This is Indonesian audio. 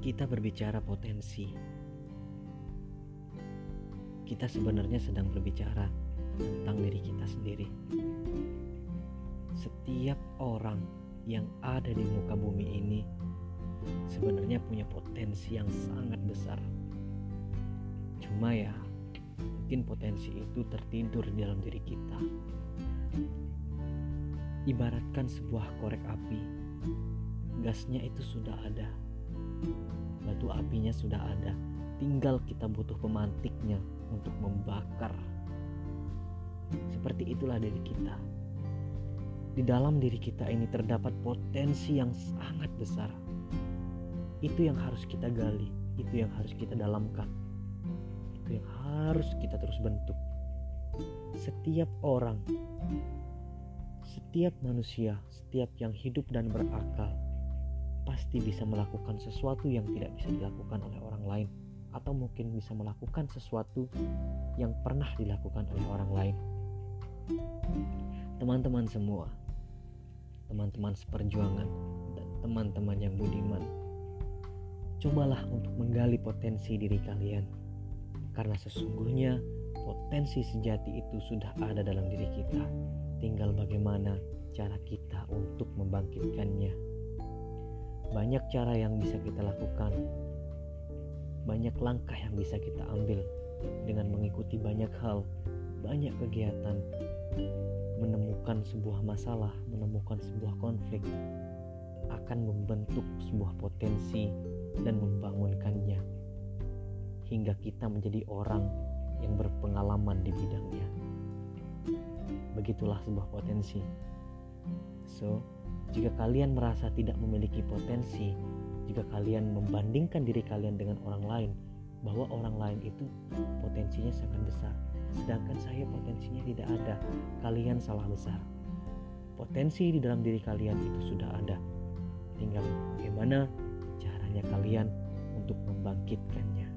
kita berbicara potensi, kita sebenarnya sedang berbicara tentang diri kita sendiri. Setiap orang yang ada di muka bumi ini sebenarnya punya potensi yang sangat besar. Cuma ya, mungkin potensi itu tertidur di dalam diri kita. Ibaratkan sebuah korek api, gasnya itu sudah ada, batu apinya sudah ada, tinggal kita butuh pemantiknya untuk membakar. Seperti itulah diri kita. Di dalam diri kita ini terdapat potensi yang sangat besar. Itu yang harus kita gali, itu yang harus kita dalamkan, itu yang harus kita terus bentuk. Setiap orang, setiap manusia, setiap yang hidup dan berakal, pasti bisa melakukan sesuatu yang tidak bisa dilakukan oleh orang lain atau mungkin bisa melakukan sesuatu yang pernah dilakukan oleh orang lain. Teman-teman semua, teman-teman seperjuangan, dan teman-teman yang budiman, cobalah untuk menggali potensi diri kalian, karena sesungguhnya potensi sejati itu sudah ada dalam diri kita. Tinggal bagaimana cara kita untuk membangkitkannya. Banyak cara yang bisa kita lakukan, banyak langkah yang bisa kita ambil dengan mengikuti banyak hal, banyak kegiatan, menemukan sebuah masalah, menemukan sebuah konflik, akan membentuk sebuah potensi dan membangunkannya hingga kita menjadi orang yang berpengalaman di bidangnya. Begitulah sebuah potensi. So, jika kalian merasa tidak memiliki potensi, jika kalian membandingkan diri kalian dengan orang lain bahwa orang lain itu potensinya sangat besar. Sedangkan saya potensinya tidak ada. Kalian salah besar. Potensi di dalam diri kalian itu sudah ada. Tinggal bagaimana caranya kalian untuk membangkitkannya